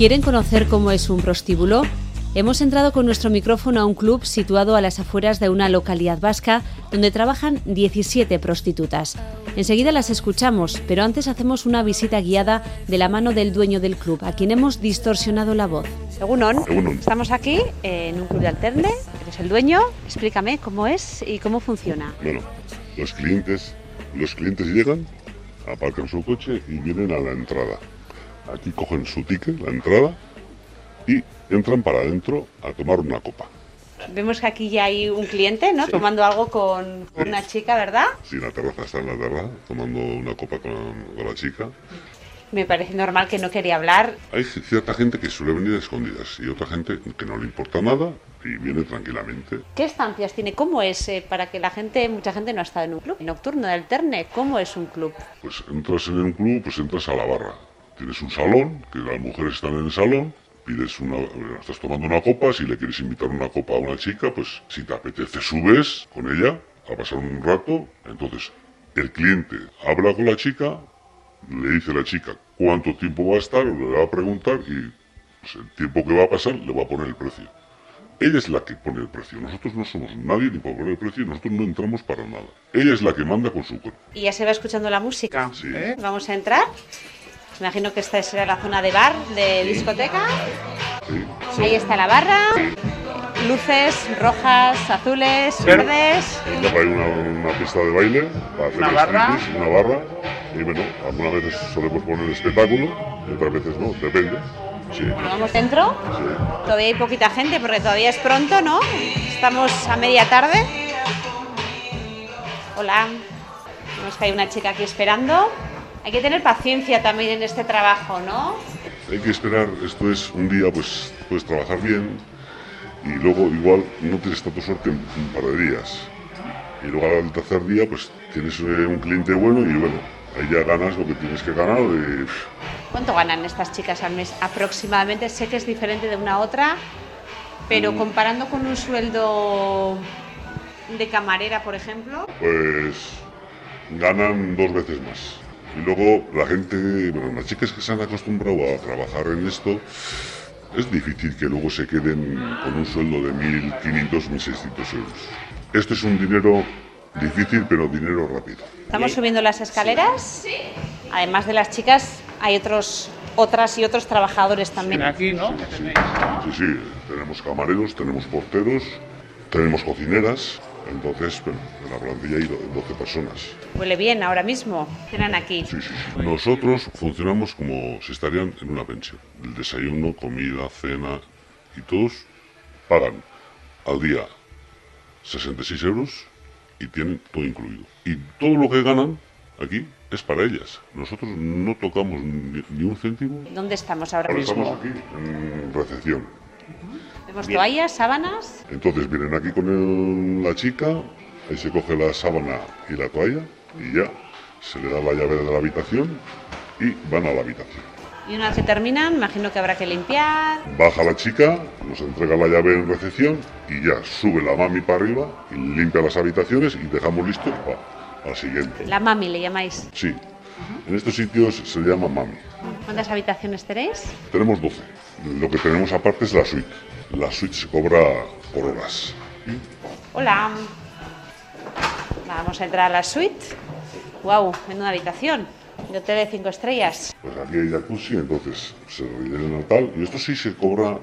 ¿Quieren conocer cómo es un prostíbulo? Hemos entrado con nuestro micrófono a un club situado a las afueras de una localidad vasca donde trabajan 17 prostitutas. Enseguida las escuchamos, pero antes hacemos una visita guiada de la mano del dueño del club, a quien hemos distorsionado la voz. Egunon, Egunon. estamos aquí en un club de alterne, eres el dueño, explícame cómo es y cómo funciona. Bueno, los clientes, los clientes llegan, aparcan su coche y vienen a la entrada. Aquí cogen su ticket, la entrada, y entran para adentro a tomar una copa. Vemos que aquí ya hay un cliente, ¿no? Tomando algo con una chica, ¿verdad? Si la terraza está en la terraza, tomando una copa con, con la chica. Me parece normal que no quería hablar. Hay cierta gente que suele venir a escondidas y otra gente que no le importa nada y viene tranquilamente. ¿Qué estancias tiene? ¿Cómo es eh, para que la gente, mucha gente no ha estado en un club nocturno de alterne? ¿Cómo es un club? Pues entras en un club, pues entras a la barra. Tienes un salón, que las mujeres están en el salón, pides una, estás tomando una copa, si le quieres invitar una copa a una chica, pues si te apetece subes con ella a pasar un rato, entonces el cliente habla con la chica, le dice a la chica cuánto tiempo va a estar, o le va a preguntar y pues, el tiempo que va a pasar le va a poner el precio. Ella es la que pone el precio, nosotros no somos nadie ni para poner el precio, nosotros no entramos para nada. Ella es la que manda con su cuerpo. ¿Y ya se va escuchando la música? Sí. Vamos a entrar. Imagino que esta será la zona de bar, de discoteca. ¿sí? Ahí está la barra. Luces rojas, azules, verdes. Hay una, una pista de baile para hacer ¿Una barra? una barra. Y bueno, algunas veces solemos poner espectáculo, y otras veces no, depende. Sí, Bueno, vamos dentro. sí. Todavía hay poquita gente porque todavía es pronto, ¿no? Estamos a media tarde. Hola. Vemos que hay una chica aquí esperando. Hay que tener paciencia también en este trabajo, ¿no? Hay que esperar, esto es un día, pues puedes trabajar bien y luego igual no tienes tanta suerte en un par de días. Y luego al tercer día, pues tienes eh, un cliente bueno y bueno, ahí ya ganas lo que tienes que ganar. de- ¿Cuánto ganan estas chicas al mes aproximadamente? Sé que es diferente de una a otra, pero comparando con un sueldo de camarera, por ejemplo, pues ganan dos veces más. Y luego la gente, bueno, las chicas que se han acostumbrado a trabajar en esto, es difícil que luego se queden con un sueldo de 1.500, 1.600 euros. Esto es un dinero difícil, pero dinero rápido. estamos subiendo las escaleras. Además de las chicas, hay otros, otras y otros trabajadores también. Aquí, ¿no? Sí, sí, tenemos camareros, tenemos porteros, tenemos cocineras. Entonces, bueno, en la plantilla hay do- 12 personas. Huele bien ahora mismo. Cenan aquí. Sí, sí, sí. Nosotros funcionamos como si estarían en una pensión. El desayuno, comida, cena y todos pagan al día 66 euros y tienen todo incluido. Y todo lo que ganan aquí es para ellas. Nosotros no tocamos ni, ni un céntimo. ¿Dónde estamos ahora Ahora mismo? estamos aquí en recepción. Vemos toallas, sábanas. Entonces vienen aquí con el- la chica, ahí se coge la sábana y la toalla y ya se le da la llave de la habitación y van a la habitación. Y una vez que terminan, imagino que habrá que limpiar. Baja la chica, nos entrega la llave en recepción y ya sube la mami para arriba y limpia las habitaciones y dejamos listo para la siguiente. La mami le llamáis. Sí, en estos sitios se llama mami. ¿Cuántas habitaciones tenéis? Tenemos 12. Lo que tenemos aparte es la suite. La suite se cobra por horas. Hola. Vamos a entrar a la suite. Wow, en una habitación. De hotel de cinco estrellas. Pues aquí hay jacuzzi, entonces se rellena tal. Y esto sí se cobra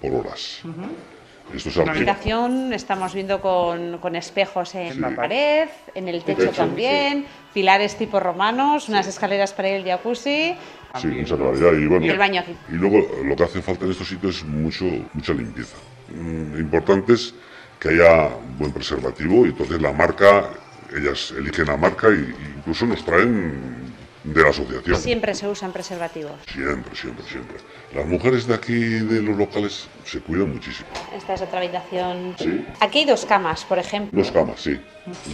por horas. Esto es algo. habitación estamos viendo con, con espejos en Sí. la pared, en el techo techo, también, pilares tipo romanos, unas escaleras para ir al jacuzzi. Sí, mucha claridad. Y, bueno, Y el baño aquí. Y luego lo que hace falta en estos sitios es mucho, mucha limpieza. Mm, importante es que haya buen preservativo y entonces la marca, ellas eligen la marca y incluso nos traen de la asociación. Siempre se usan preservativos. Siempre, siempre, siempre. Las mujeres de aquí, de los locales, se cuidan muchísimo. Esta es otra habitación. Sí. Aquí hay dos camas, por ejemplo. Dos camas, sí.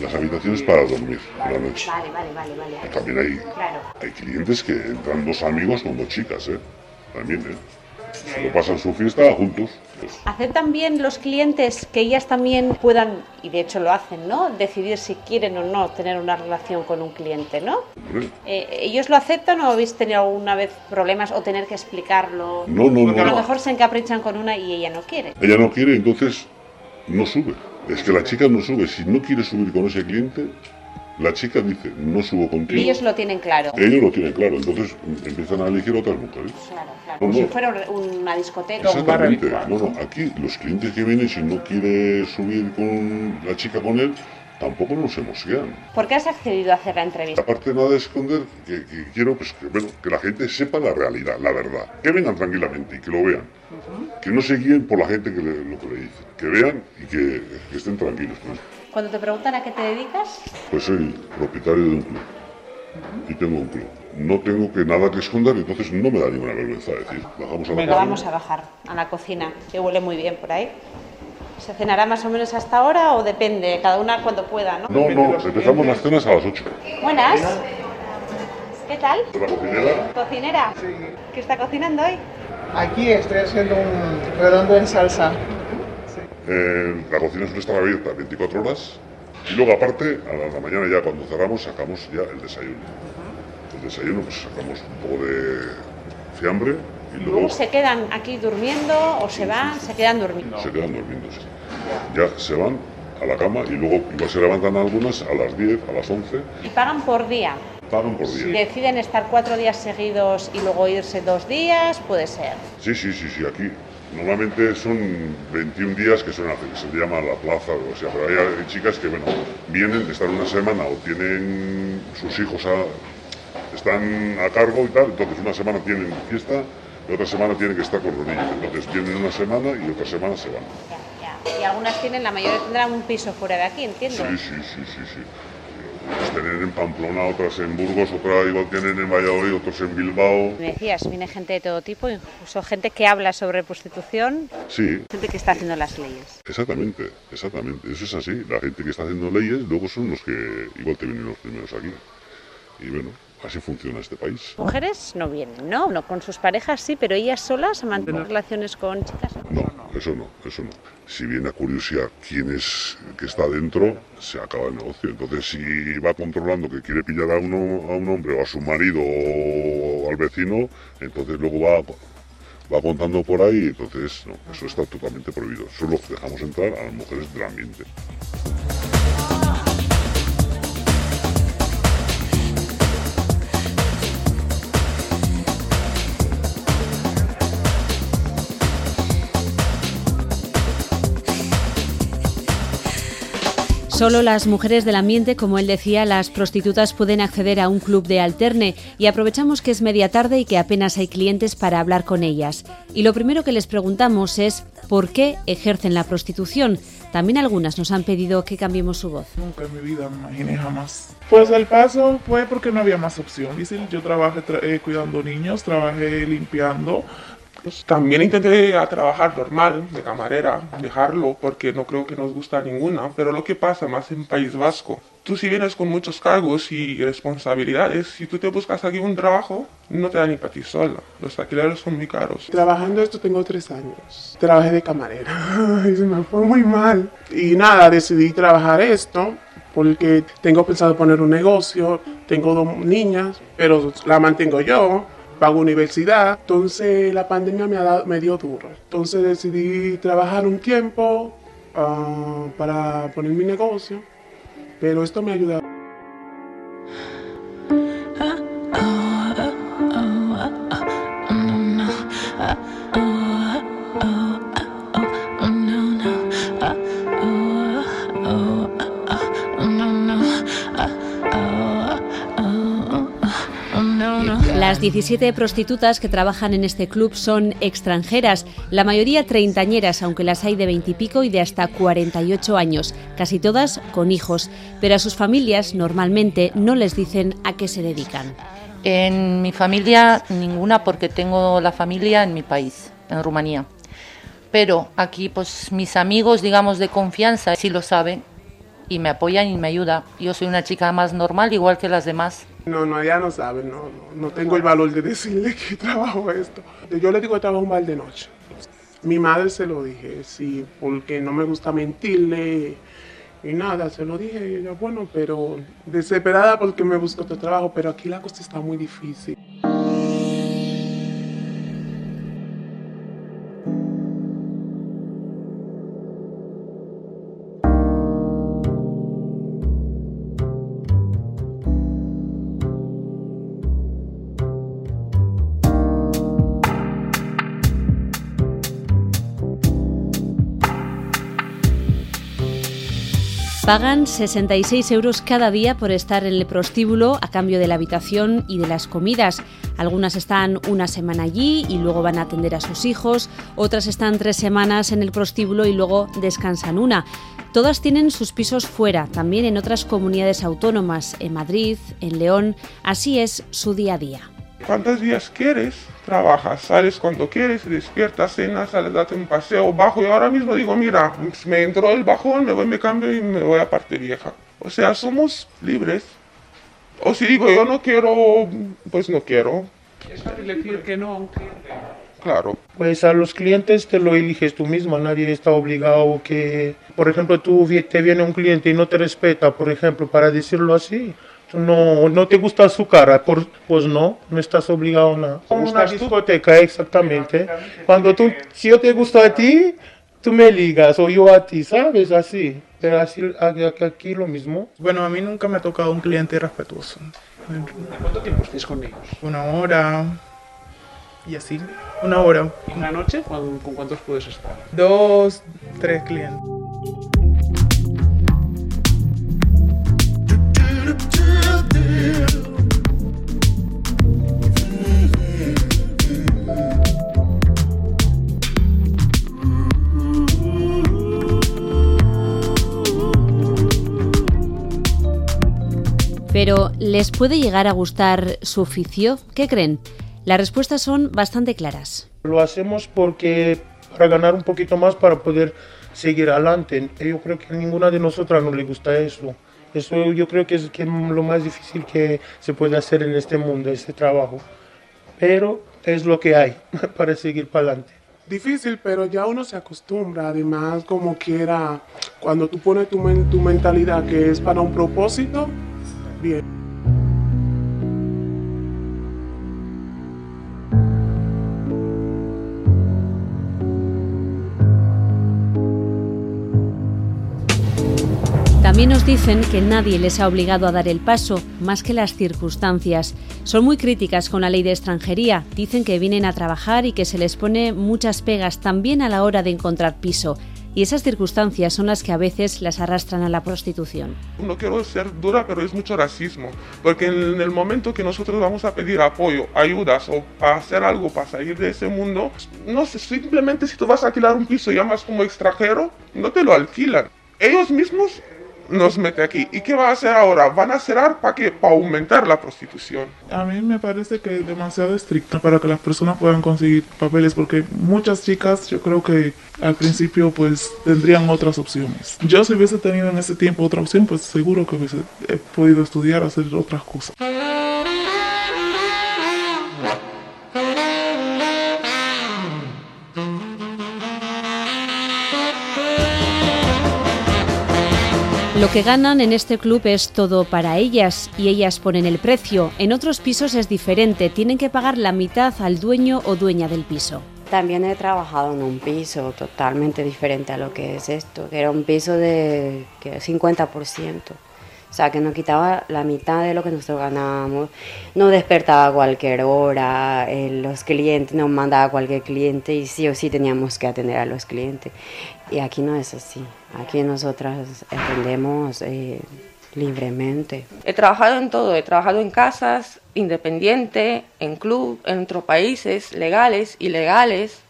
Las habitaciones para dormir por la noche. Vale, vale, vale, vale. También hay, Claro. hay clientes que entran dos amigos con dos chicas, ¿eh? También, ¿eh? lo pasan su fiesta juntos. ¿Aceptan bien los clientes que ellas también puedan, y de hecho lo hacen, ¿no? Decidir si quieren o no tener una relación con un cliente, ¿no? Hombre, Eh, ¿Ellos lo aceptan o habéis tenido alguna vez problemas o tener que explicarlo? No, no, Porque a no. lo mejor se encaprichan con una y ella no quiere. Ella no quiere, entonces no sube. Es que la chica no sube. Si no quiere subir con ese cliente, la chica dice, no subo contigo. Ellos lo tienen claro. Ellos lo tienen claro, entonces empiezan a elegir otras mujeres. Claro, claro. Como no. si fuera un- una discoteca. Exactamente. No, no, aquí los clientes que vienen, si no quiere subir con la chica con él, tampoco nos emocionan. ¿Por qué has accedido a hacer la entrevista? Aparte nada de esconder, que, que quiero pues, que, bueno, que la gente sepa la realidad, la verdad. Que vengan tranquilamente y que lo vean. Que no se guíen por la gente que le, lo que le dice. Que vean y que, que estén tranquilos. Pues, Cuando te preguntan a qué te dedicas, pues soy propietario de un club. Y tengo un club. No tengo que nada que esconder, entonces no me da ninguna vergüenza decir. Bajamos a la Venga, cocina. vamos a bajar a la cocina, que huele muy bien por ahí. ¿Se cenará más o menos hasta ahora o depende? Cada una cuando pueda, ¿no? No, no, empezamos las cenas a las 8. Buenas. ¿Qué tal? La cocinera, ¿Cocinera? ¿Qué está cocinando hoy? Aquí estoy haciendo un redondo en salsa. eh, la cocina suele estar abierta 24 horas. Y luego aparte, a la, a la mañana ya cuando cerramos, sacamos ya el desayuno. El desayuno, pues sacamos un poco de fiambre y luego Luego se quedan aquí durmiendo o se van, se quedan durmiendo. se quedan durmiendo. sí. Ya se van a la cama y luego igual se levantan algunas a las 10, a las 11, Y pagan por día. pagan por día. Deciden estar cuatro días seguidos y luego irse dos días, puede ser. Sí, sí, sí, sí, aquí. Normalmente son 21 días que son se llama la plaza, o sea, pero hay, hay chicas que, bueno, vienen, están una semana o tienen sus hijos a, están a cargo y tal, entonces una semana tienen fiesta y otra semana tienen que estar con los niños. Entonces vienen una semana y otra semana se van. Y algunas tienen, la mayoría tendrán un piso fuera de aquí, entiendo. Sí, sí, sí, sí, sí. Unas tienen en Pamplona, otras en Burgos, otras igual tienen en Valladolid, otros en Bilbao. Me decías, viene gente de todo tipo, incluso gente que habla sobre prostitución, Sí, gente que está haciendo las leyes. Exactamente, exactamente. Eso es así. La gente que está haciendo leyes luego son los que igual te vienen los primeros aquí. Y bueno, así funciona este país. Mujeres no vienen, ¿no? No, con sus parejas sí, pero ellas solas mantienen relaciones con chicas. No, eso no, eso no. Si viene a curiosidad quién es que está dentro, se acaba el negocio. Entonces, si va controlando que quiere pillar a, uno, a un hombre o a su marido o al vecino, entonces luego va, va contando por ahí. Entonces, no, eso está totalmente prohibido. Solo dejamos entrar a las mujeres del ambiente. Solo las mujeres del ambiente, como él decía, las prostitutas pueden acceder a un club de alterne y aprovechamos que es media tarde y que apenas hay clientes para hablar con ellas. Y lo primero que les preguntamos es por qué ejercen la prostitución. También algunas nos han pedido que cambiemos su voz. Nunca en mi vida me imaginé jamás. Pues el paso fue porque no había más opción. Yo trabajé tra- eh, cuidando niños, trabajé limpiando. Pues también intenté a trabajar normal, de camarera, dejarlo, porque no creo que nos gusta ninguna. Pero lo que pasa más en País Vasco, tú si vienes con muchos cargos y responsabilidades, si tú te buscas aquí un trabajo, no te da ni para ti sola. Los alquileres son muy caros. Trabajando esto tengo tres años. Trabajé de camarera. y se me fue muy mal. Y nada, decidí trabajar esto porque tengo pensado poner un negocio. Tengo dos niñas, pero la mantengo yo. Pago universidad. Entonces la pandemia me, ha dado, me dio duro. Entonces decidí trabajar un tiempo ah, para poner mi negocio. Pero esto me ha ayudado. Las 17 prostitutas que trabajan en este club son extranjeras, la mayoría treintañeras, aunque las hay de 20 y y de hasta 48 años, casi todas con hijos, pero a sus familias normalmente no les dicen a qué se dedican. En mi familia ninguna porque tengo la familia en mi país, en Rumanía. Pero aquí pues mis amigos, digamos, de confianza sí lo saben y me apoyan y me ayudan. Yo soy una chica más normal, igual que las demás. No, no, ella no sabe, no, no, no tengo el valor de decirle que trabajo esto. Yo le digo que trabajo un bar de noche. Mi madre se lo dije, sí, porque no me gusta mentirle y nada, se lo dije y ella, bueno, pero desesperada porque me busco otro trabajo, pero aquí la cosa está muy difícil. Pagan 66 euros cada día por estar en el prostíbulo a cambio de la habitación y de las comidas. Algunas están una semana allí y luego van a atender a sus hijos, otras están tres semanas en el prostíbulo y luego descansan una. Todas tienen sus pisos fuera, también en otras comunidades autónomas, en Madrid, en León. Así es su día a día. ¿Cuántos días quieres? Trabajas, sales cuando quieres, despiertas, cenas, sales, date un paseo, bajo y ahora mismo digo, mira, me entró el bajón, me voy, me cambio y me voy a parte vieja. O sea, somos libres. O si digo, yo no quiero, pues no quiero. Es fácil decir que no a un cliente. Claro. Pues a los clientes te lo eliges tú mismo, nadie está obligado que, por ejemplo, tú te viene un cliente y no te respeta, por ejemplo, para decirlo así, no, no te gusta su cara, por, pues no, no estás obligado a nada. Como una discoteca, exactamente. Cuando tú, si yo te gusto a ti, tú me ligas o yo a ti, ¿sabes? Así. Pero así, aquí lo mismo. Bueno, a mí nunca me ha tocado un cliente irrespetuoso. ¿Cuánto tiempo estáis con ellos? Una hora y así, una hora. ¿Y una noche? ¿Con, con cuántos puedes estar? Dos, tres clientes. Pero, ¿les puede llegar a gustar su oficio? ¿Qué creen? Las respuestas son bastante claras. Lo hacemos porque para ganar un poquito más para poder seguir adelante. Yo creo que a ninguna de nosotras no le gusta eso. Eso yo creo que es lo más difícil que se puede hacer en este mundo, este trabajo. Pero es lo que hay para seguir para adelante. Difícil, pero ya uno se acostumbra. Además, como quiera, cuando tú pones tu, tu mentalidad que es para un propósito, también nos dicen que nadie les ha obligado a dar el paso, más que las circunstancias. Son muy críticas con la ley de extranjería, dicen que vienen a trabajar y que se les pone muchas pegas también a la hora de encontrar piso y esas circunstancias son las que a veces las arrastran a la prostitución. No quiero ser dura, pero es mucho racismo, porque en el momento que nosotros vamos a pedir apoyo, ayudas o para hacer algo para salir de ese mundo, no sé, simplemente si tú vas a alquilar un piso y llamas como extranjero, no te lo alquilan. Ellos mismos nos mete aquí. ¿Y qué va a hacer ahora? ¿Van a cerrar para qué? Para aumentar la prostitución. A mí me parece que es demasiado estricto para que las personas puedan conseguir papeles porque muchas chicas yo creo que al principio pues tendrían otras opciones. Yo si hubiese tenido en ese tiempo otra opción pues seguro que hubiese podido estudiar, hacer otras cosas. Lo que ganan en este club es todo para ellas y ellas ponen el precio. En otros pisos es diferente, tienen que pagar la mitad al dueño o dueña del piso. También he trabajado en un piso totalmente diferente a lo que es esto, que era un piso de 50%. O sea, que nos quitaba la mitad de lo que nosotros ganábamos, nos despertaba a cualquier hora, eh, los clientes nos mandaba a cualquier cliente y sí o sí teníamos que atender a los clientes. Y aquí no es así, aquí nosotras atendemos eh, libremente. He trabajado en todo, he trabajado en casas, independiente, en club, en otros países, legales, ilegales.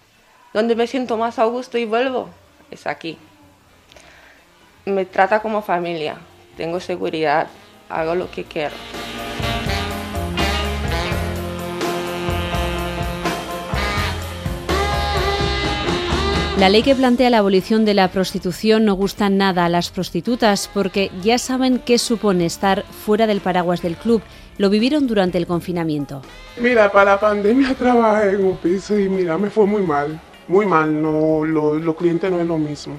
Donde me siento más a gusto y vuelvo es aquí. Me trata como familia tengo seguridad, hago lo que quiero. La ley que plantea la abolición de la prostitución no gusta nada a las prostitutas porque ya saben qué supone estar fuera del paraguas del club. Lo vivieron durante el confinamiento. Mira, para la pandemia trabajé en un piso y mira, me fue muy mal. Muy mal, no, los clientes no es lo mismo.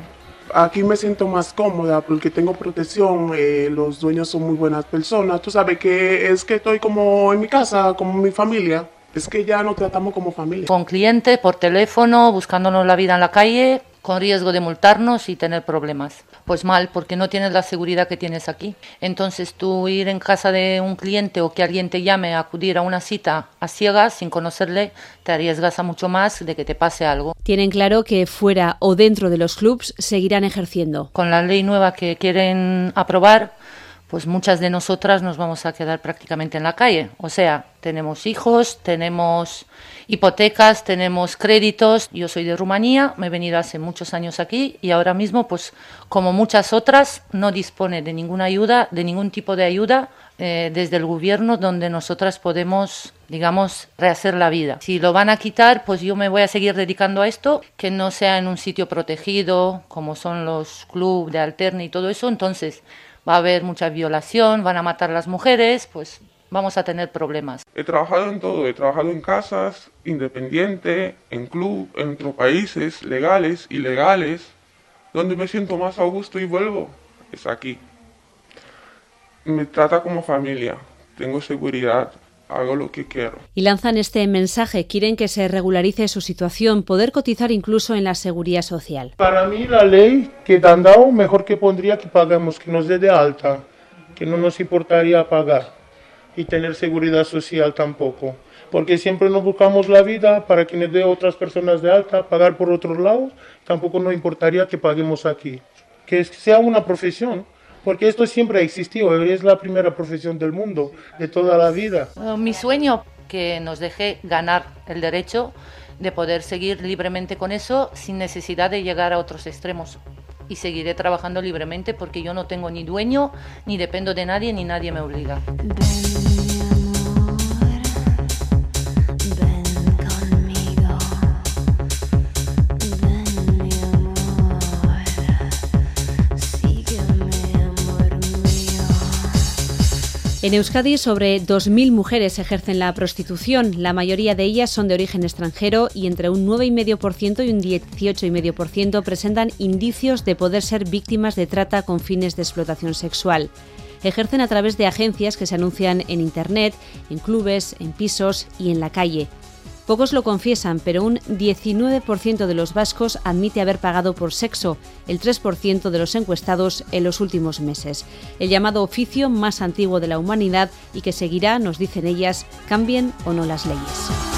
Aquí me siento más cómoda porque tengo protección, eh, los dueños son muy buenas personas. Tú sabes que es que estoy como en mi casa, como mi familia. Es que ya nos tratamos como familia. Con clientes, por teléfono, buscándonos la vida en la calle, con riesgo de multarnos y tener problemas. Pues mal, porque no tienes la seguridad que tienes aquí. Entonces tú ir en casa de un cliente o que alguien te llame a acudir a una cita a ciegas, sin conocerle, te arriesgas a mucho más de que te pase algo. Tienen claro que fuera o dentro de los clubs seguirán ejerciendo. Con la ley nueva que quieren aprobar, pues muchas de nosotras nos vamos a quedar prácticamente en la calle. O sea, tenemos hijos, tenemos hipotecas, tenemos créditos. Yo soy de Rumanía, me he venido hace muchos años aquí y ahora mismo, pues como muchas otras, no dispone de ninguna ayuda, de ningún tipo de ayuda eh, desde el gobierno donde nosotras podemos, digamos, rehacer la vida. Si lo van a quitar, pues yo me voy a seguir dedicando a esto, que no sea en un sitio protegido, como son los clubes de alterne y todo eso. Entonces, va a haber mucha violación, van a matar a las mujeres, pues vamos a tener problemas. He trabajado en todo, he trabajado en casas, independiente, en club, en otros países, legales, ilegales. Donde me siento más a gusto y vuelvo es aquí. Me trata como familia, tengo seguridad, hago lo que quiero. Y lanzan este mensaje, quieren que se regularice su situación, poder cotizar incluso en la seguridad social. Para mí la ley que han dado, mejor que pondría que paguemos, que nos dé de alta, que no nos importaría pagar y tener seguridad social tampoco. Porque siempre nos buscamos la vida para que nos dé otras personas de alta, pagar por otros lados, tampoco nos importaría que paguemos aquí. Que sea una profesión, porque esto siempre ha existido, es la primera profesión del mundo, de toda la vida. Mi sueño que nos deje ganar el derecho de poder seguir libremente con eso sin necesidad de llegar a otros extremos. Y seguiré trabajando libremente porque yo no tengo ni dueño, ni dependo de nadie, ni nadie me obliga. En Euskadi, sobre 2.000 mujeres ejercen la prostitución. La mayoría de ellas son de origen extranjero y entre un 9,5% y un 18,5% presentan indicios de poder ser víctimas de trata con fines de explotación sexual. Ejercen a través de agencias que se anuncian en Internet, en clubes, en pisos y en la calle. Pocos lo confiesan, pero un 19% de los vascos admite haber pagado por sexo, el 3% de los encuestados en los últimos meses. El llamado oficio más antiguo de la humanidad y que seguirá, nos dicen ellas, cambien o no las leyes.